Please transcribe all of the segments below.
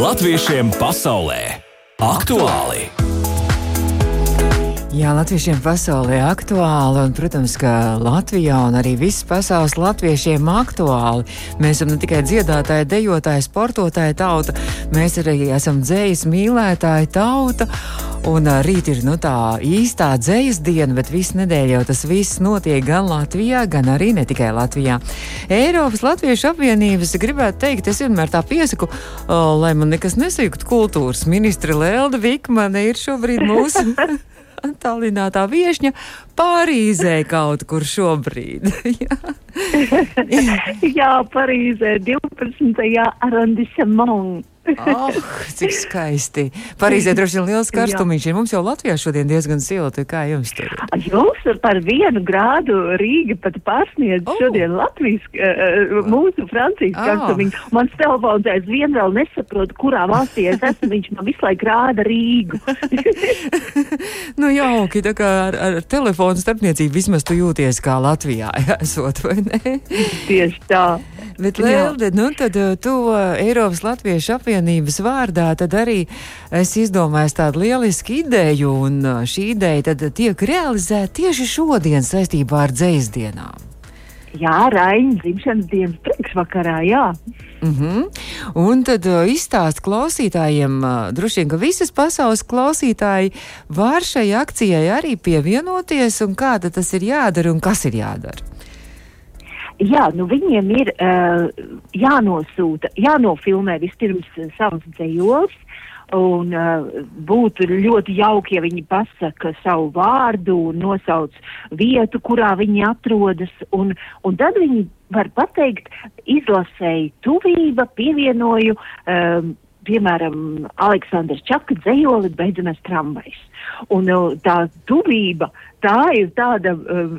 Latviešiem pasaulē aktuāli! Jā, latviešiem pasaulē aktuāli, un, protams, ka Latvijā un arī visas pasaules latviešiem aktuāli. Mēs esam ne tikai dziedātāji, dejotāji, sportotāji tauta, mēs arī esam dzējas mīlētāji tauta. Un rīt ir nu, tā īstā dzējas diena, bet visu nedēļu jau tas viss notiek gan Latvijā, gan arī ne tikai Latvijā. Eiropas Latviešu apvienības gribētu teikt, es vienmēr tā piesaku, uh, lai man nekas nesajūgt kultūras. Ministra Lelda Vikmane ir šobrīd mūsu. attālinātā viesņa Parīzē kaut kur šobrīd. Jā, Parīzē 12. arrondissement. Oh, cik skaisti. Parīzē droši vien liels karstumiņš ir. Mums jau Latvijā šodien diezgan silti. Kā jums tur? Jums par vienu grādu Rīga pat pārsniedz Oh. šodien Latvijas, uh, mūsu Francijas Ah. karstumiņu. Mans telefons aizvien vēl nesaprot, kurā valstī es esmu. Viņš man visu laiku rāda Rīgu. Nu, jauki, tā kā ar, ar telefonu starpniecību vismaz tu jūties kā Latvijā, esot, vai ne? Tieši tā. Bet, Jā. Lelde, nu tad uh, tu Eiropas Latviešu apvienības vārdā tad arī esi izdomājis tādu lielisku ideju, un uh, šī ideja tad tiek realizēta tieši šodien saistībā ar dzēsdienām. Jā, Raina dzimšanas dienas priekšvakarā, jā. Uh -huh. Un tad uh, izstāst klausītājiem, uh, droši vien, ka visas pasaules klausītāji var šai akcijai arī pievienoties, un kā tas ir jādara un kas ir jādara. Jā, nu viņiem ir uh, jānosūta, jānofilmē vispirms uh, savas dzējoles. Un uh, būtu ļoti jauki, ja viņi pasaka savu vārdu un nosauc vietu, kurā viņi atrodas. Un, un tad viņi var pateikt, izlasēju tuvība, pievienoju, um, piemēram, Aleksandrs Čaka dzējoli beidzamais tramvajs. Un uh, tā tuvība, tā ir tāda uh,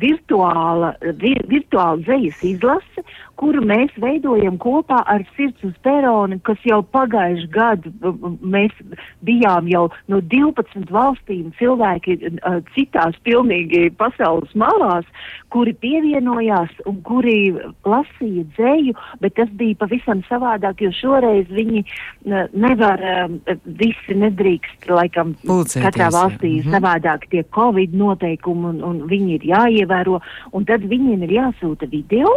virtuāla, vir, virtuāla dzejas izlase, kuru mēs veidojam kopā ar Sirds uz Peroni, kas jau pagājuši gadu uh, mēs bijām jau no 12 valstīm cilvēki uh, citās pilnīgi pasaules malās, kuri pievienojās un kuri lasīja dzēju, bet tas bija pavisam savādāk, jo šoreiz viņi uh, nevar, uh, visi nedrīkst, laikam, Pulcēties, katrā valstī Mhm. savādāk tie Covid noteikumi un, un viņi ir jāievēro, un tad viņiem ir jāsūta video,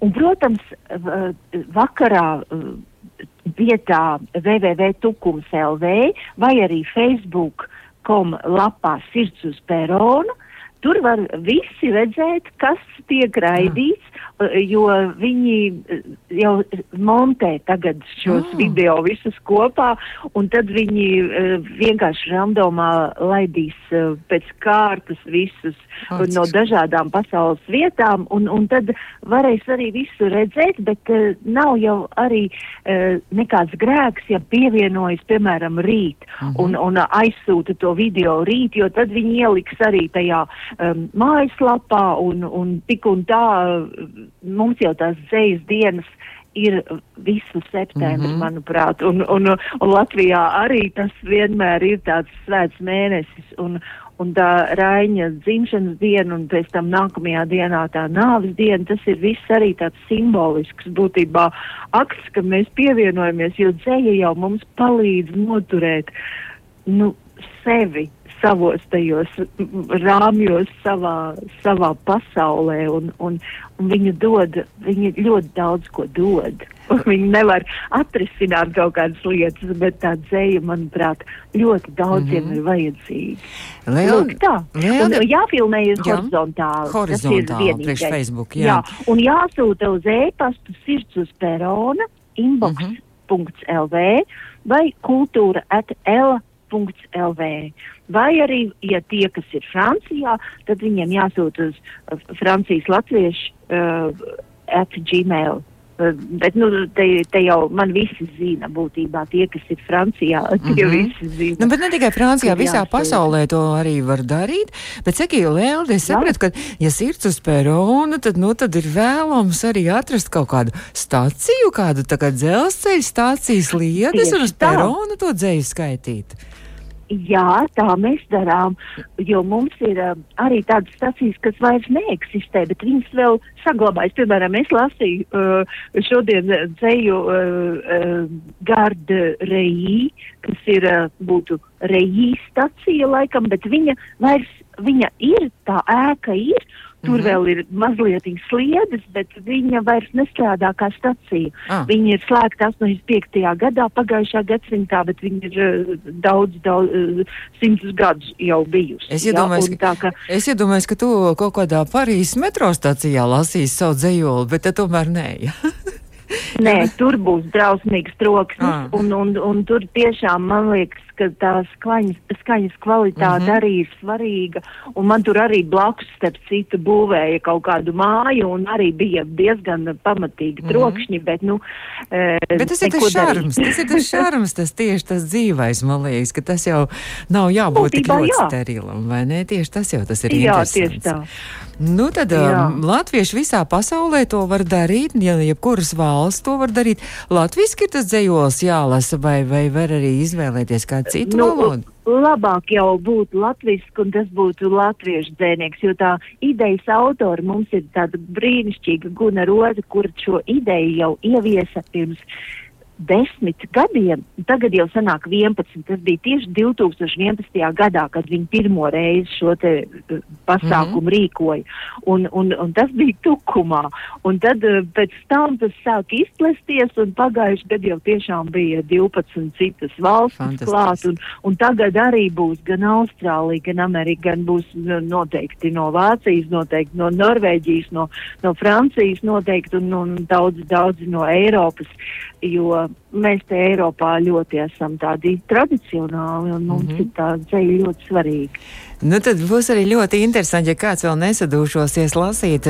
un, protams, vakarā vietā www.tukums.lv vai arī Facebook.com lapā Sirds uz Perona. Tur var visi redzēt, kas tiek raidīts, uh, jo viņi uh, jau montē tagad šos Ah. video visus kopā, un tad viņi uh, vienkārši randomā laidīs uh, pēc kārtas visus uh, cik no dažādām pasaules vietām, un, un tad varēs arī visu redzēt, bet uh, nav jau arī uh, nekāds grēks, ja pievienojas, piemēram, rīt Mhm. un, un uh, aizsūta to video rīt, jo tad viņi ieliks arī tajā um, mājaslapā, un, un tik un tā mums jau tās dzējas dienas ir visu septembri, mm -hmm. manuprāt, un, un, un Latvijā arī tas vienmēr ir tāds svēts mēnesis, un, un tā Raiņa dzimšanas diena, un pēc tam nākamajā dienā tā nāves diena, tas ir viss arī tāds simbolisks būtībā akts, ka mēs pievienojamies, jo dzēja jau mums palīdz noturēt, nu, sevi savos tajos mm, rāmjos, savā, savā pasaulē, un, un, un viņa dod, viņa ļoti daudz ko dod. Viņa nevar atrisināt kaut kādas lietas, bet tā dzēja, manuprāt, ļoti daudziem mm -hmm. ir vajadzīga. Lūk, tā. Un jāfilmējas Jā. horizontāli. Horizontāli, priekš Facebook, jā. jā. Un jāsūta uz e-pastu sirds uz perona, inbox.lv vai kultūra at l.lv. Vai arī, ja tie, kas ir Francijā, tad viņiem jāsūta uz Francijas latviešu uh, at gmail. Uh, bet, nu, te, te jau man visi zina būtībā tie, kas ir Francijā, tie Mhm. visi zina. Nu, bet ne tikai Francijā, Kur visā jāsūta. pasaulē to arī var darīt. Bet, saki, Lēlde, es Jā. sapratu, ka, ja sirds uz perona, tad, nu, tad ir vēlams arī atrast kaut kādu staciju, kādu tā kā dzelzceļa stācijas lietas un uz Tieši tā. perona to dzēju skaitīt. Jā, tā mēs darām, jo mums ir uh, arī tādas stacijas, kas vairs neeksistē, bet viņas vēl saglabājas. Piemēram, es lasīju uh, šodien dzēju uh, uh, Garda Reī, kas ir, uh, būtu Reī stacija laikam, bet viņa vairs, viņa ir, tā ēka ir, Tur mm -hmm. vēl ir mazliet sliedes, bet viņa vairs nestrādā kā stacija. Ah. Viņa ir slēgta 85. gadā, pagājušā gadsimtā, bet viņa ir uh, daudz, daudz, uh, simtus gadus jau bijusi. Es iedomājos, ja? ka, ka, es iedomājos, ka tu kaut kādā Parīzes metro stacijā lasīsi savu dzējoli, bet tomēr nē. Nē, tur būs drausmīgs troksnis, ah. un, un, un tur tiešām man liekas, ka tā skaņas, skaņas kvalitāte mm -hmm. arī ir svarīga. Un man tur arī blakus, starp citu, būvēja kaut kādu māju, un arī bija diezgan pamatīgi mm -hmm. trokšņi. Bet, nu, e, bet tas ir tas šarms, tas ir tas šarms, tas tieši tas dzīvais, man liekas, ka tas jau nav jābūt Būtībā, tik ļoti jā. sterilam, vai ne? Tieši tas jau tas ir jā, interesants. Tieši tā. Nu, tad um, latvieši visā pasaulē to var darīt, ja jebkuras valsts to var darīt. Latvijas ir tas dzējos jālasa, vai, vai var arī izvēlēties kādu citu nu, valodu? Labāk jau būtu latviešu, un tas būtu latviešu dzēnieks, jo tā idejas autori mums ir tāda brīnišķīga Guna Roza, kur šo ideju jau ieviesa pirms desmit gadiem, tagad jau sanāk 11, tas bija tieši 2011. gadā, kad viņi pirmo reizi šo te uh, pasākumu mm -hmm. rīkoja, un, un, un tas bija tukumā, un tad uh, pēc tam tas sāk izplesties, un pagājuši gadu jau tiešām bija 12 citas valstis klāt, un, un tagad arī būs gan Austrālija, gan Amerika, gan būs noteikti no Vācijas, noteikti no Norvēģijas, no, no Francijas noteikti, un, un daudz, daudz no Eiropas, jo mēs te Eiropā ļoti esam tādi tradicionāli un mums mm -hmm. ir tā dzēja ļoti svarīga. Nu, tad būs arī ļoti interesanti, ja kāds vēl nesadūšosies lasīt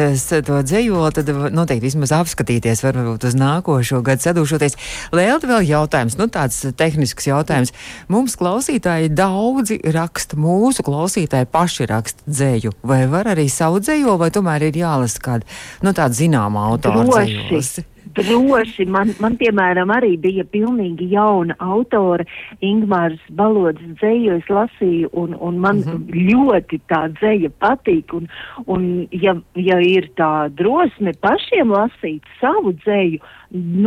to dzējoli, tad noteikti vismaz apskatīties, varbūt uz nākošo gadu sadūšoties. Lēlti vēl jautājums, nu tāds tehnisks jautājums. Mums klausītāji daudzi raksta, mūsu klausītāji paši raksta dzēju, vai var arī savu dzējo, vai tomēr ir jālasa kāda, nu tāda zināma autora dzējolas? Droši. Man, man, piemēram, arī bija pilnīgi jauna autore, Ingmārs Balods dzēju, es lasīju, un, un man mm -hmm. ļoti tā dzēja patīk, un, un ja, ja ir tā drosme pašiem lasīt savu dzēju,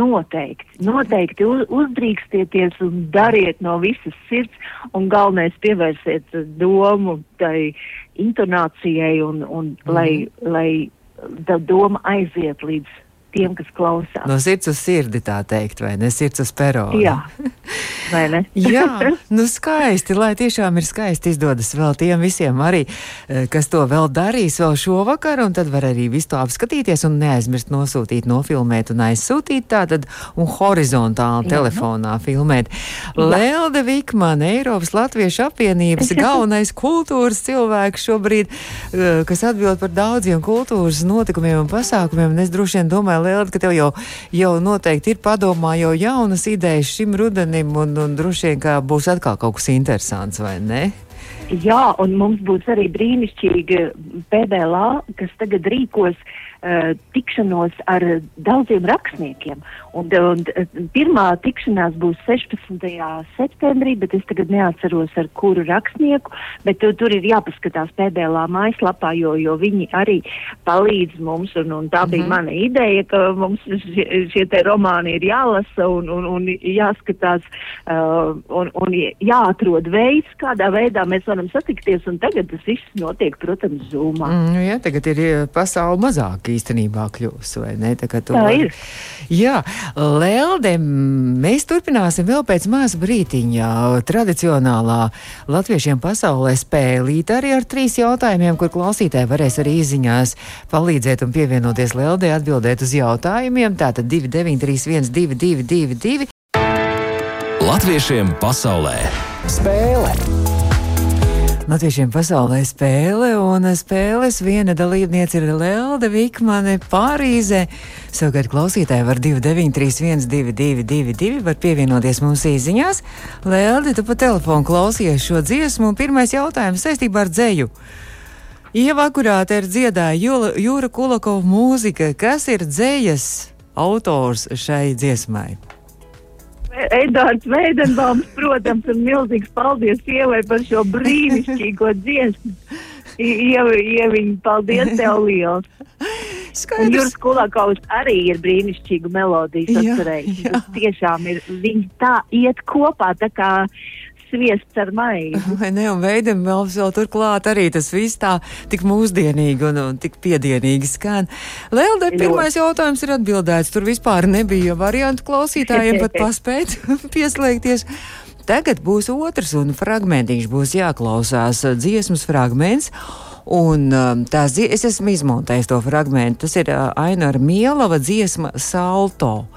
noteikti, noteikti uz, uzdrīkstieties un dariet no visas sirds, un galvenais pievērsiet domu tai intonācijai, un, un mm -hmm. lai, lai tā doma aiziet līdz tiem, kas klausās. No sirds uz sirdi tā teikt, vai ne? Sirds uz peronu. Jā, vai ne? Jā, nu skaisti, lai tiešām ir skaisti izdodas vēl tiem visiem arī, eh, kas to vēl darīs vēl šovakar, un tad var arī visu to apskatīties un neaizmirst nosūtīt, nofilmēt un aizsūtīt tātad un horizontāli Jā. telefonā filmēt. Jā. Lelde Vikmana, Eiropas Latviešu apvienības galvenais kultūras cilvēks šobrīd, eh, kas atbild par daudziem kultūras notikumiem un pasākumiem, un es droši vien domāju, Lielda, ka tev jau, jau noteikti ir padomā jau jaunas idejas šim rudenim, un, un droši vien, ka būs atkal kaut kas interesants, vai ne? Jā, un mums būs arī brīnišķīga PBLA, kas tagad rīkos uh, tikšanos ar daudziem rakstniekiem. Un, un, pirmā tikšanās būs 16. septembrī, bet es tagad neatceros ar kuru rakstnieku, bet tu, tur ir jāpaskatās PBLā mājaslapā, jo, jo viņi arī palīdz mums, un, un tā bija mm -hmm. mana ideja, ka mums šie, šie te romāni ir jālasa un, un, un jāskatās uh, un, un jāatrod veids, kādā veidā mēs varam satikties, un tagad tas viss notiek, protams, zūmā. Mm, jā, tagad ir pasauli mazāk īstenībā kļūst, vai ne? Tā, tā var... ir. Jā, Lelde, mēs turpināsim vēl pēc maza brītiņa tradicionālā latviešiem pasaulē spēlīt arī ar trīs jautājumiem, kur klausītāji varēs arī izziņās palīdzēt un pievienoties Leldē atbildēt uz jautājumiem. Tātad 293 1222. Latviešiem pasaulē spēle! Latviešiem pasaulē spēle, un spēles viena dalībniece ir Lelde Vikmane Pārīzē. Savukārt klausītāji var 293, 1222, var pievienoties mums īsiņās. Lelde, tu pa telefonu klausies šo dziesmu, un pirmais jautājums saistībā ar dzēju. Ieva akurāte ir dziedāja Jūra Kulakova mūzika. Kas ir dzējas autors šai dziesmai? Edvards Veidenbaums, protams, un milzīgs paldies sievai par šo brīnišķīgo dziesmu. Ieviņ, paldies tev liels! Un Jūras Kulākaus arī ir brīnišķīga melodija sacerējusi. Tas tiešām ir, viņi tā iet kopā, tā kā sviests ar maizi. Vai ne, un veidam vēl, vēl turklāt arī tas viss tā tik mūsdienīgi un, un tik piedienīgi skan. Lelde, pirmais jautājums ir atbildēts. Tur vispār nebija variantu klausītājiem pat paspēt pieslēgties. Tagad būs otrs un fragmentiņš būs jāklausās dziesmas fragments. Un um, tās, es esmu izmontējis to fragment. Tas ir uh, Aina Mielava dziesma Salto.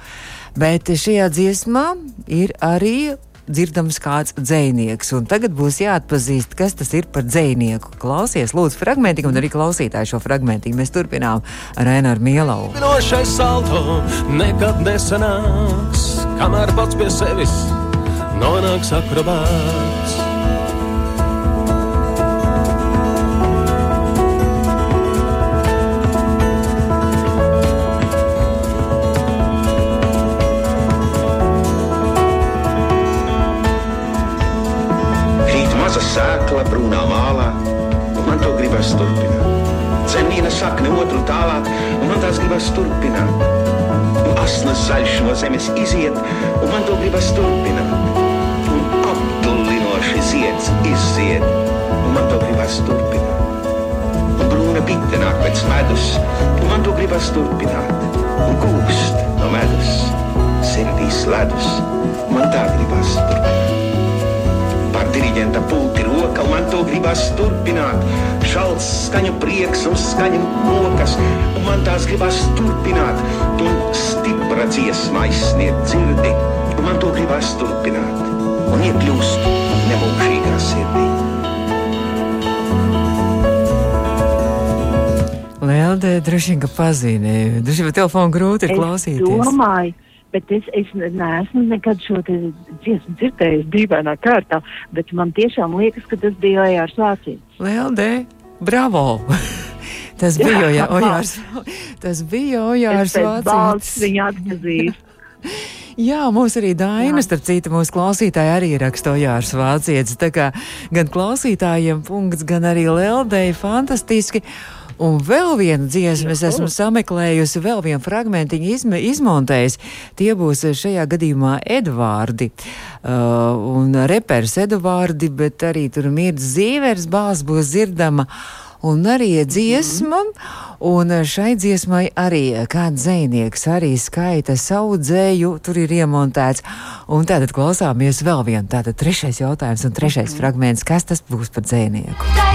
Bet šajā dziesmā ir arī dzirdams kāds dzinieks. Tagad būs jāatpazīst, kas tas ir par dzinieku. Klausies, lūdzu, fragmentiņu, un arī klausītāju šo fragmentiņu. Mēs turpinām ar Raināru Mielau. Nošais salto nekad nesanāks, kamēr pats pie sevis nonāks akrobāts. Gribas turpināt. Un asnas zaļš no zemes iziet, un man to gribas turpināt. Un apdullinoši zieds izzied, un man to gribas turpināt. Un brūna bite nāk pēc medus, un man to gribas turpināt. Un gūst no medus, sirdīs ledus, man tā gribas turpināt diriģenta pulti roka, un man to gribas turpināt. Šalts skaņu prieks un skaņu mokas, un man tās gribas turpināt. Un stipra dziesma aizsniegt dzirdi, un man to gribas turpināt. Un iekļūst nemūžīgā sirdī. Lielde, droši vien, ka pazīmē. Droši vien telefonu grūti ir klausīties. Es domāju, bet es, es neesmu nekad šo dziesmu dzirdējis dīvainā kārtā, bet man tiešām liekas, ka tas bija Ojārs Vācīts. Lielde, bravo! tas bija jā, Ojārs, tas bija Ojārs Vācīts. Viņa atpazīst. Jā, mums arī Daina, starp citu, mūsu klausītāji arī rakstīja ar vācietis. Tā kā gan klausītājiem punkts, gan arī Leldei fantastiski. Un vēl viena dziesma, es esmu sameklējusi, vēl vienu fragmentiņu izme, izmontējis. Tie būs šajā gadījumā Edvārdi uh, un reperis Edvārdi, bet arī tur mirds zīvers, bāls būs dzirdama. Un arī dziesma, un šai dziesmai arī kāds dzēnieks arī skaita savu dzēju, tur ir iemontēts. Un tātad klausāmies vēl vienu, tātad trešais jautājums un trešais fragments, kas tas būs par dzēnieku.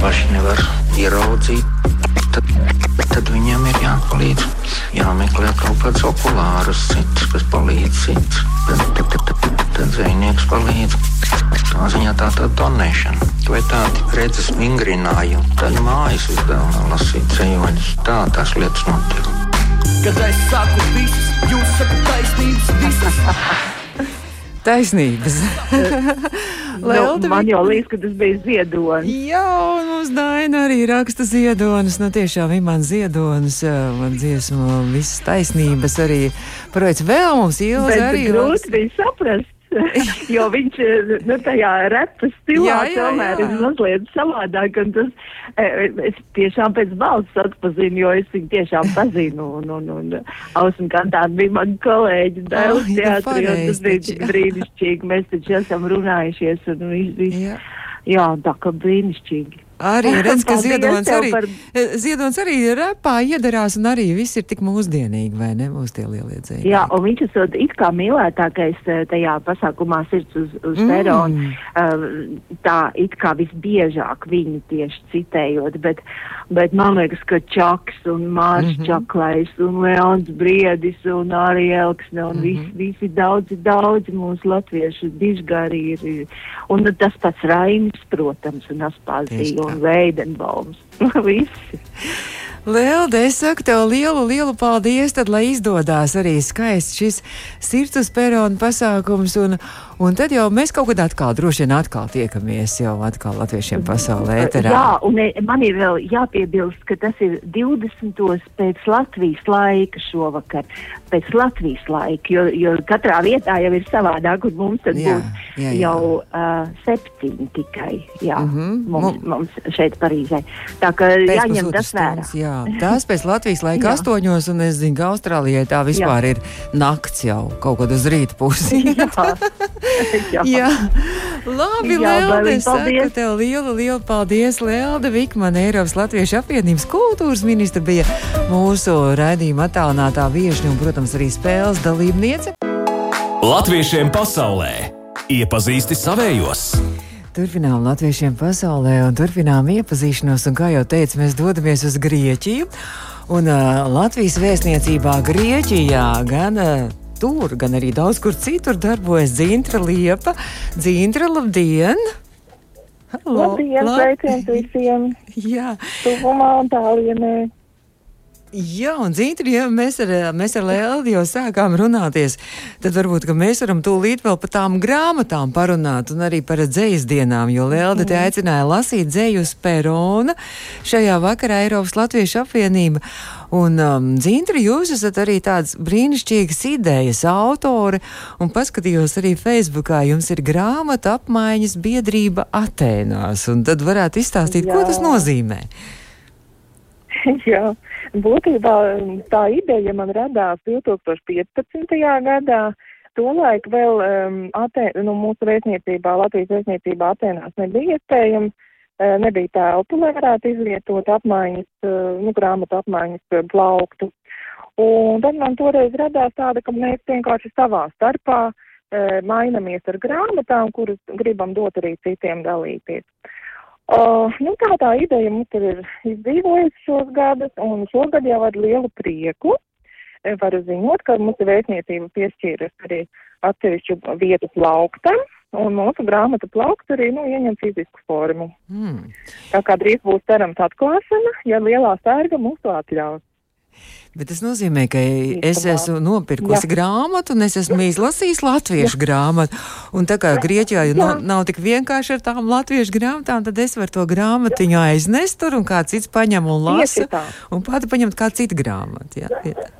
Paši nevar ieraudzīt, tad, tad viņiem ir jāpalīdz. Jāmeklē kaut kāds okulārus, cits, kas palīdz, cits. Tad, tad, tad, tad, tad zvejnieks palīdz. Tā ziņā tā tā donēšana. Vai tādi redzes vingrinājumi, tad mājas uzdevumā lasīt ceļoņus. Tā tās lietas notiek. Kad es saku visus, jūs sakat taisnības visas. Taisnības. nu, man jau liekas, ka tas bija ziedonis. Jā, un mums Daina arī raksta ziedonis. Nu, tiešām ir man ziedonis, man dziesma, visas taisnības arī. Projekts vēl mums ilgi arī. Grūti bija saprast. jo viņš nu, tajā repa stilā jā, jā, tomēr jā. ir mazliet savādāk. Tas, e, es tiešām pēc balss atpazinu, jo es viņu tiešām pazinu. Un, un, un Ausma Kantāna bija mani kolēģi Dēls oh, teātrī, un tas bija brīnišķīgi. Mēs taču esam runājušies un viss, vis, jā. jā, tā kā brīnišķīgi. Arī redz, ka Ziedonis arī, par... Ziedonis arī repā iedarās un arī viss ir tik mūsdienīgi, vai ne, mūs tie lielie dzēļi. Jā, un viņš esot it kā mīlētākais eh, tajā pasākumā sirds uz, uz mm. peronu, uh, tā it kā visbiežāk viņu tieši citējot, bet, bet man liekas, ka Čaks un Mārs mm -hmm. Čaklais un Leons Briedis un arī Elksne un mm -hmm. visi, visi daudzi, daudzi mūsu latviešu dižgari ir, un tas pats Rainis, protams, un Aspāzija un Veidenbaums. Visi. Lielda, es saku tev lielu, lielu paldies, tad, lai izdodas arī skaists šis sirds perona pasākums. Un, un tad jau mēs kaut kad atkal, droši vien atkal tiekamies jau atkal latviešiem pasaulē. Ēterā. Jā, un man ir vēl jāpiebilst, ka tas ir 20. pēc Latvijas laika šovakar. Pēc Latvijas laika, jo, jo katrā vietā jau ir savādāk, un mums tad Jā, būs jā, jā. jau uh, septiņi tikai. Jā, Mhm. mums, Mu- mums šeit Parīzē. Tā kā jāņem tas vērā. Jā, tās pēc Latvijas laika astoņos, un es zinu, ka Austrālijai tā vispār jā. ir nakts jau kaut kad uz rīta pusi. Jā, jā. Labi, saku paldies. tev lielu, lielu paldies. Lelde Vikmana, Eiropas Latviešu apvienības kultūras ministra bija mūsu raidījuma attālinātā viešņa un, protams, arī spēles dalībniece. Latviešiem pasaulē iepazīsti savējos. Turpinām latviešiem pasaulē un turpinām iepazīšanos, un kā jau teicu, mēs dodamies uz Grieķiju. Un uh, Latvijas vēstniecībā Grieķijā gan uh, tur, gan arī daudz kur citur darbojas Dzintra Liepa. Dzintra, labdien! Halo, Labdien, lab- sveiciens visiem! Jā, Tuvumā un tālienē. Jā, un Zītri, ja mēs ar, mēs ar Lēldi jau sākām runāties, tad varbūt ka mēs varam tūlīt vēl par tām grāmatām parunāt un arī par dzējas dienām, jo Lēldi te aicināja lasīt dzēju uz Perona šajā vakarā Eiropas Latviešu apvienība. Un, um, Zīntri, jūs esat arī tāds brīnišķīgas idejas autore, un paskatījos arī Facebookā, jums ir grāmata apmaiņas biedrība Atēnās, un tad varētu izstāstīt, Jā. ko tas nozīmē. Jā, būtībā tā ideja man radās 2015. gadā. Tolaik vēl um, Atē, nu, mūsu vēstniecībā, Latvijas vēstniecībā Atēnās nebija iespējams, nebija telpu, lai varētu izvietot apmaiņas, nu, grāmatu apmaiņas plauktu. Un tad man toreiz radās tāda, ka mēs vienkārši savā starpā mainamies ar grāmatām, kuras gribam dot arī citiem dalīties. Uh, nu, tā tā ideja mums ir izdzīvojusi šos gadus, un šogad jau ar lielu prieku varu ziņot, ka mūsu vēstniecība piešķīras arī atsevišķu vietu plauktam, un mūsu grāmatu plaukts arī nu, ieņem fizisku formu. Hmm. Tā kā drīz būs cerams atklāšana, ja lielā sērga mums to atļaus. Bet tas nozīmē, ka es esmu nopirkusi Jā. grāmatu, un es esmu izlasījis latviešu grāmatu. Un tā kā Grieķijā jau nav, nav tik vienkārši ar tām latviešu grāmatām, tad es varu to grāmatiņu aiznest tur, un kāds cits paņem un lasa. Un pati paņemt kādu citu grāmatu. Jā, vietā.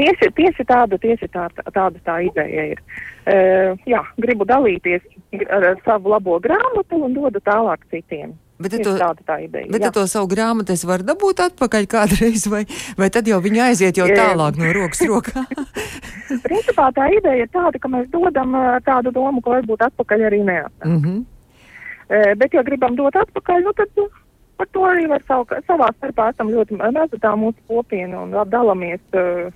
Tieši, tieši tāda, tieši tā, tāda tā ideja ir. Uh, jā, gribu dalīties ar, ar savu labo grāmatu un dodu tālāk citiem. Bet to- tāda tā ideja. Bet to savu grāmatu es varu dabūt atpakaļ kādreiz, vai, vai tad jau viņa aiziet jau tālāk no rokas rokā? Principā tā ideja ir tāda, ka mēs dodam tādu domu, ka varbūt atpakaļ arī neatnāk. mm -hmm. Bet, ja gribam dot atpakaļ, nu tad nu, par to arī var savu, savā starpā esam ļoti maza tā mūsu kopiena un dalāmies. ā,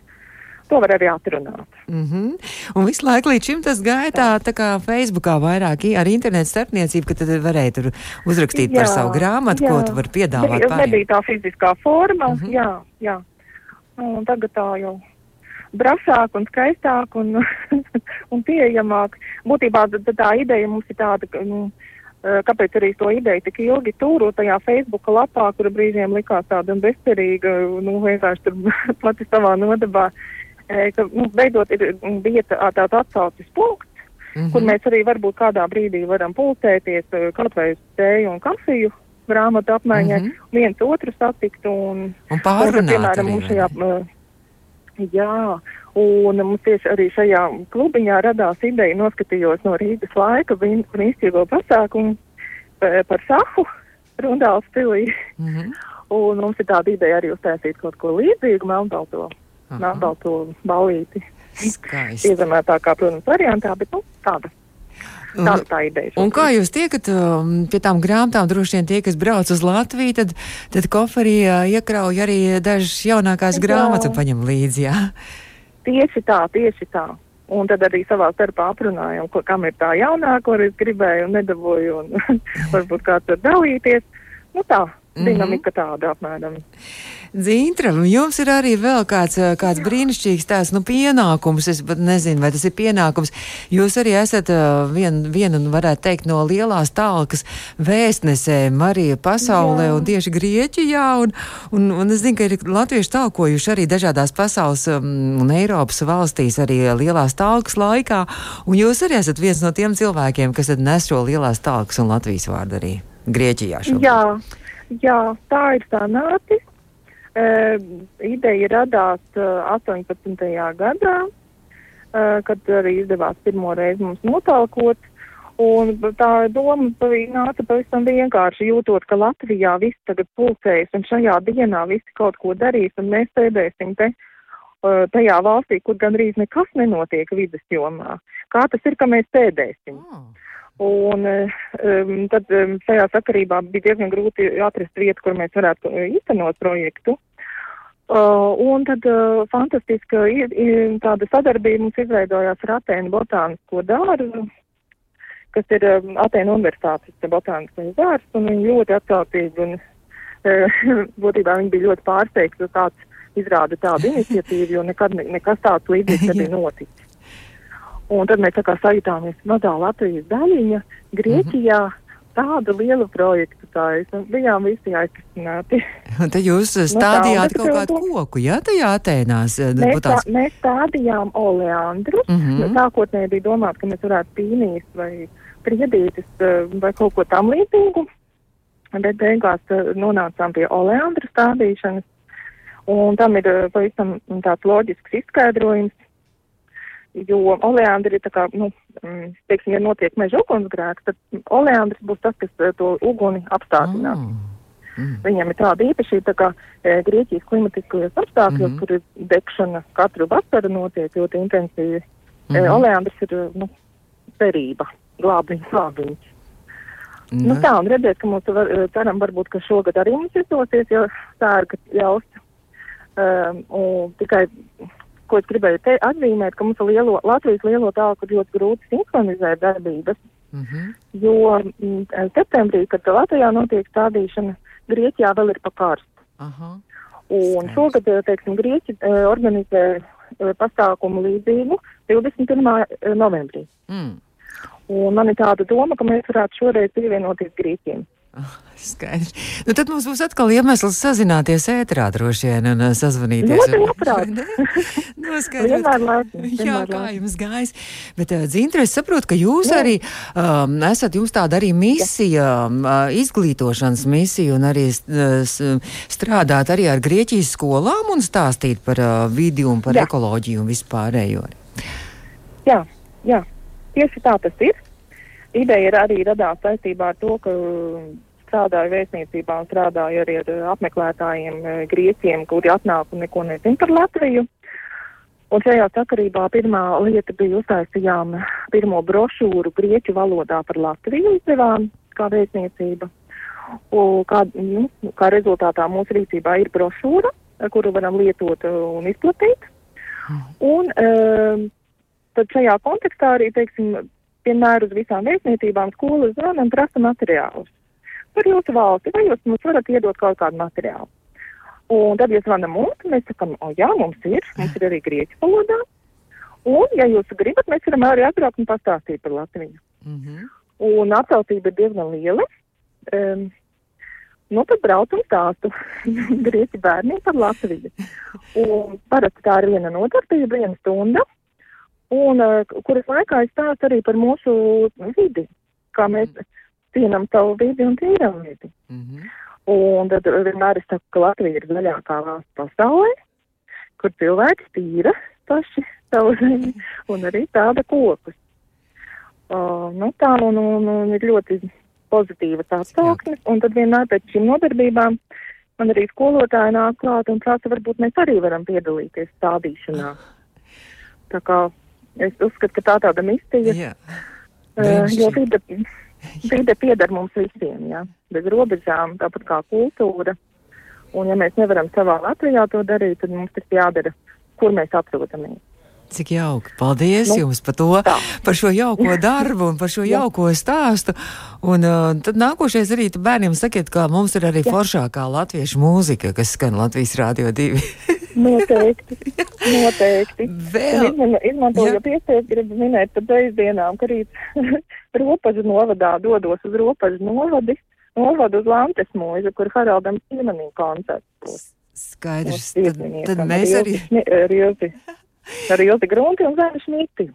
To var arī atrunāt. Mm -hmm. Un visu laiku līdz šim tas gāja tā, tā kā Facebookā vairāk ar internetu starpniecību, ka tad varēja tur uzrakstīt jā, par savu grāmatu, jā. ko tu vari piedāvāt pārējiem. nebija tā fiziskā forma, uh -huh. jā, jā. Un tagad tā jau brasāk un skaistāk un, un pieejamāk. Būtībā t- t- tā ideja mums ir tāda, nu, eh, kāpēc arī to ideju tik ilgi turu tajā Facebooka lapā, kura brīžiem likās tāda bezcerīga, nu, vienkārši tur pati savā nodabā, eh, ka, nu, beidzot ir mm, bija tā- tāds atsaucis punkts, Mm -hmm. kur mēs arī varbūt kādā brīdī varam pulcēties kaut vai uz tēju un kafiju grāmatu apmaiņai, mm -hmm. viens otru satikt un, Un pārunāt piemēram, mums šajā, jā, un mums tieši arī šajā klubiņā radās ideja, noskatījos no Rīgas laika brīn- brīnišķīgo pasākumu par sahu Rundāls pilī, Mhm. un mums ir tāda ideja arī uztaisīt kaut ko līdzīgu melnbalto, Balīti. Skaisti. Iezemētākā, protams, variantā, bet, nu, tāda, tāda tā ideja. Un kā jūs tiekat um, pie tām grāmatām, droši vien tie, kas brauc uz Latviju, tad, tad koferī uh, iekrauj arī dažas jaunākās Jā. grāmatas un paņem līdzi. Jā. Tieši tā, tieši tā. Un tad arī savā starpā aprunājam, ko, kam ir tā jaunā, ko es gribēju un nedabūju, un varbūt kāds var dalīties. Nu tā. Dinamika tāda apmēram. Zīntra, jums ir arī vēl kāds, eh, kāds brīnišķīgs tās, nu, pienākums, es pat nezinu, vai tas ir pienākums. Jūs arī esat uh, vien, viena, nu, varētu teikt, no lielās talkas vēstnesēm arī pasaulē Jā. un tieši Grieķijā, un, un, un es zinu, ka ir latvieši talkojuši arī dažādās pasaules um, un Eiropas valstīs arī lielās talkas laikā, un jūs arī esat viens no tiem cilvēkiem, kas tad nes šo lielās talkas un Latvijas vārdu arī Grieķijā šobrīd. Jā, jā, tā ir sanācis. Uh, ideja radās uh, 18. gadā, uh, kad arī izdevās pirmo reizi mums notalkot. Un tā doma nāca pavisam vienkārši, jūtot, ka Latvijā viss tagad pulcējas un šajā dienā visi kaut ko darīs, un mēs sēdēsim te uh, tajā valstī, kur gandrīz nekas nenotiek vidas jomā. Kā tas ir, ka mēs sēdēsim? Oh. Un um, tad um, šajā sakarībā bija diezgan grūti atrast vietu, kur mēs varētu īstenot projektu. Uh, un tad uh, fantastiska ir, ir tāda sadarbība mums izveidojās ar Atēnu botānisko dārzu, kas ir um, Atēnu universitātes botāniskais dārzs, un viņi ļoti atsaucīgi un uh, būtībā viņi bija ļoti pārsteigti, ka kāds izrāda tādu iniciatīvu, jo nekad ne, nekas tāds līdzīgs nebija noticis. Un tad mēs sajutāmies mazā Latvijas daļiņa Grieķijā. Mm -hmm. Tādu lielu projektu tā ir. Bijām visi aizkustināti. Un te jūs stādījāt nu, tā, kaut kādu koku, jā, tajā Atēnās? Mēs, tā, mēs stādījām oleandrus. Mm -hmm. Sākotnēji bija domāts, ka mēs varētu pīnīs vai priedītis vai kaut ko tam līdzīgu. Bet beigās nonācām pie oleandru stādīšanas. Un tam ir pavisam tāds loģisks izskaidrojums Jo oleandri ir tā kā, nu, mm, teiksim, ja notiek meža ugunsgrēks, tad oleandris būs tas, kas eh, to uguni apstādinās. Mm. Mm. Viņam ir tāda īpašība, tā kā e, Grieķijas klimatiskajos apstākļos, mm kur ir degšana katru vasaru notiek ļoti intensīvi. Mm -hmm. e, oleandris ir, nu, cerība, glābiņš, glābiņš. Mm. Nu tā, un redzēt, ka mums var, ceram varbūt, ka šogad arī mums izdosies, jo tā ir, ka ļaus. Um, un tikai ko es gribēju te atzīmēt, ka mums lielo, Latvijas lielo tālku ir ļoti grūti sinhronizēt darbības, mm -hmm. jo m, septembrī, kad Latvijā notiek stādīšana, Grieķijā vēl ir pa karstu. Aha. Un šogad, eh, teiksim, Grieķi eh, organizē eh, pasākumu līdzīgu 21. novembrī. Mm. Un man ir tāda doma, ka mēs varētu šoreiz pievienoties Grieķiem. Skaidrs. Nu, tad mums būs atkal iemesls sazināties ētrā droši vien un sazvanīties. Ļoti labprāt. nu, skaidrs. Jā, kā jums gājis. Bet, uh, Zintra, es saprotu, ka jūs Jā. arī um, esat jums tāda arī misija, uh, izglītošanas misija un arī uh, strādāt arī ar Grieķijas skolām un stāstīt par uh, vidi un par jā. ekoloģiju un vispārējo. Jā, jā, tieši tā tas ir ideja ir arī radās saistībā ar to, ka strādāju vēstniecībā un strādāju arī ar apmeklētājiem eh, grieķiem, kuri atnāk un neko nezin par Latviju. Un šajā sakarībā pirmā lieta bija uztaisījām pirmo brošūru grieķu valodā par Latviju izdevām kā vēstniecība. Un kā, nu, kā rezultātā mūsu rīcībā ir brošūra, kuru varam lietot un izplatīt. Un um, tad šajā kontekstā arī, teiksim, vienmēr uz visām vēstniecībām skolas zvana un prasa materiālus par jūsu valsti, vai jūs mums varat iedot kaut kādu materiālu. Un tad jūs zvanam mums, mēs sakam, o jā, mums ir, mums ir arī grieķu valodā. Un, ja jūs gribat, mēs varam arī atbraukt un pastāstīt par Latviju. Mm -hmm. Un atsaucība ir diezgan liela. Um, nu, tad brauc un stāstu grieķu bērniem par Latviju. Un parasti tā ir viena nodarbība, viena stunda un uh, kuras laikā es stāstu arī par mūsu vidi, kā mēs mm. cienam savu vidi un tīram vidi. Mm -hmm. Un tad vienmēr es saku, ka Latvija ir zaļākā valsts pasaulē, kur cilvēki tīra paši savu zemi un arī tāda kokus. Uh, nu, tā nu, nu, nu, ir ļoti pozitīva tā atsauksme, un tad vienmēr pēc šīm nodarbībām man arī skolotāji nāk klāt un prasa, varbūt mēs arī varam piedalīties stādīšanā. Tā kā Es uzskatu, ka tā tāda misija, jā. uh, jo vide, vide pieder mums visiem, jā, bez robežām, tāpat kā kultūra. Un ja mēs nevaram savā Latvijā to darīt, tad mums tas jādara, kur mēs atrodamies. Cik jauki. Paldies nu, jums par to, tā. par šo jauko darbu un par šo jauko stāstu. Un uh, tad nākošais arī bērniem sakiet, ka mums ir arī Jā. foršākā latviešu mūzika, kas skan Latvijas Rādio 2. noteikti, noteikti. Vēl. Izman, izmantojot iespēju, gribu minēt par beigdienām, ka rīt ropažu novadā dodos uz ropažu novadi, novadu uz Lantes mūžu, kur Haraldam Sīmanim koncerts būs. Skaidrs, tad, tad mēs arī. Ar Ilti, ar Ilti Grunti un Zēnu Šmiti.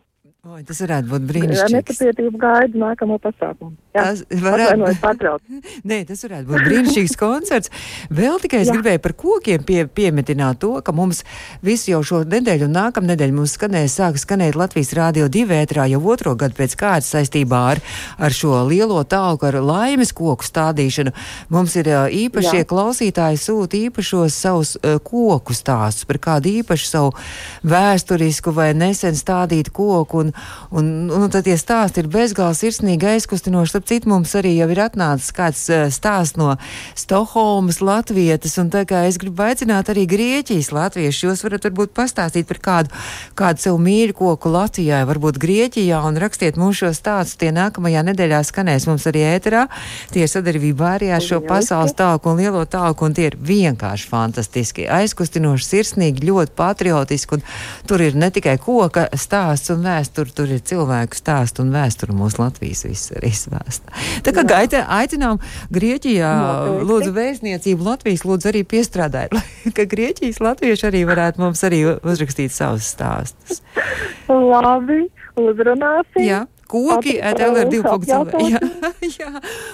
Oi, tas varētu būt brīnišķīgi. Jā, nepacietību gaidu nākamo pasākumu. Jā, tas varētu. Nē, tas varētu būt brīnišķīgs koncerts. Vēl tikai es Jā. gribēju par kokiem pie, piemetināt to, ka mums visu jau šo nedēļu un nākamā nedēļa mums skanēs, sāk skanēt Latvijas Rādio divētrā jau otro gadu pēc kārtas saistībā ar, ar šo lielo tālku, ar laimes koku stādīšanu. Mums ir īpašie Jā. klausītāji sūta īpašos savus uh, koku stāstus par kādu īpašu savu vēsturisku vai nesen stādītu koku. Un Un, un, un tad tie stāsti ir bezgalīgi sirsnīgi aizkustinoši. Starp citu, mums arī jau ir atnācis kāds uh, stāsts no Stokholmas, Latvijas, un tā kā es gribu aicināt arī Grieķijas latviešus, jūs varat varbūt pastāstīt par kādu, kādu sev mīļu koku Latvijā, varbūt Grieķijā, un rakstiet mums šo stāstu. Tie nākamajā nedēļā skanēs mums arī ēterā. Tie sadarbībā arī ar šo pasaules tālku un lielo tālku, un tie ir vienkārši fantastiski, aizkustinoši, sirsnīgi, ļoti patriotiski, un tur ir ne tikai koka stāsts un vēsture vēsturi, tur ir cilvēku stāstu un vēsturi mūsu Latvijas viss arī svēsta. Tā kā gaita aicinām Grieķijā, Noteikti. lūdzu vēstniecību Latvijas, lūdzu arī piestrādājiet, lai, ka Grieķijas latvieši arī varētu mums arī uzrakstīt savus stāstus. Labi, uzrunāsim. Jā koki, LR2.CLV. Jā, jā,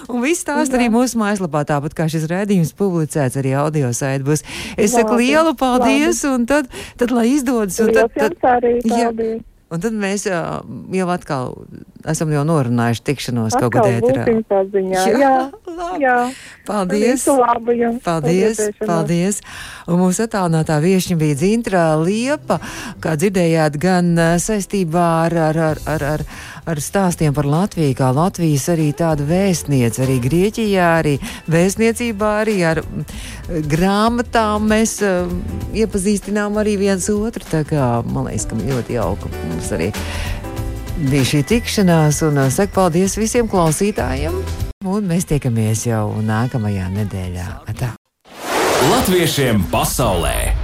un viss tās arī mūsu mājaslapā, tāpat kā šis rēdījums publicēts arī audio saiti būs. Es saku lielu paldies, labi. un tad, tad lai izdodas. Un tad, tad, arī, jā, Un tad mēs jau atkal esam jau norunājuši tikšanos atkal kaut kādā ēterā. Jā, jā, jā. Paldies! Labi, jā. Paldies! Paldies! Un mūsu attālinātā viešņa bija Dzintra Liepa, kā dzirdējāt, gan saistībā ar, ar, ar, ar, ar, ar stāstiem par Latviju, kā Latvijas arī tāda vēstniece, arī Grieķijā, arī vēstniecībā, arī ar grāmatām mēs uh, iepazīstinām arī viens otru. Tā kā man liekas, ka ļoti jauka mums arī bija šī tikšanās, un uh, saku paldies visiem klausītājiem. Un mēs tiekamies jau nākamajā nedēļā. Tā. Latviešiem pasaulē!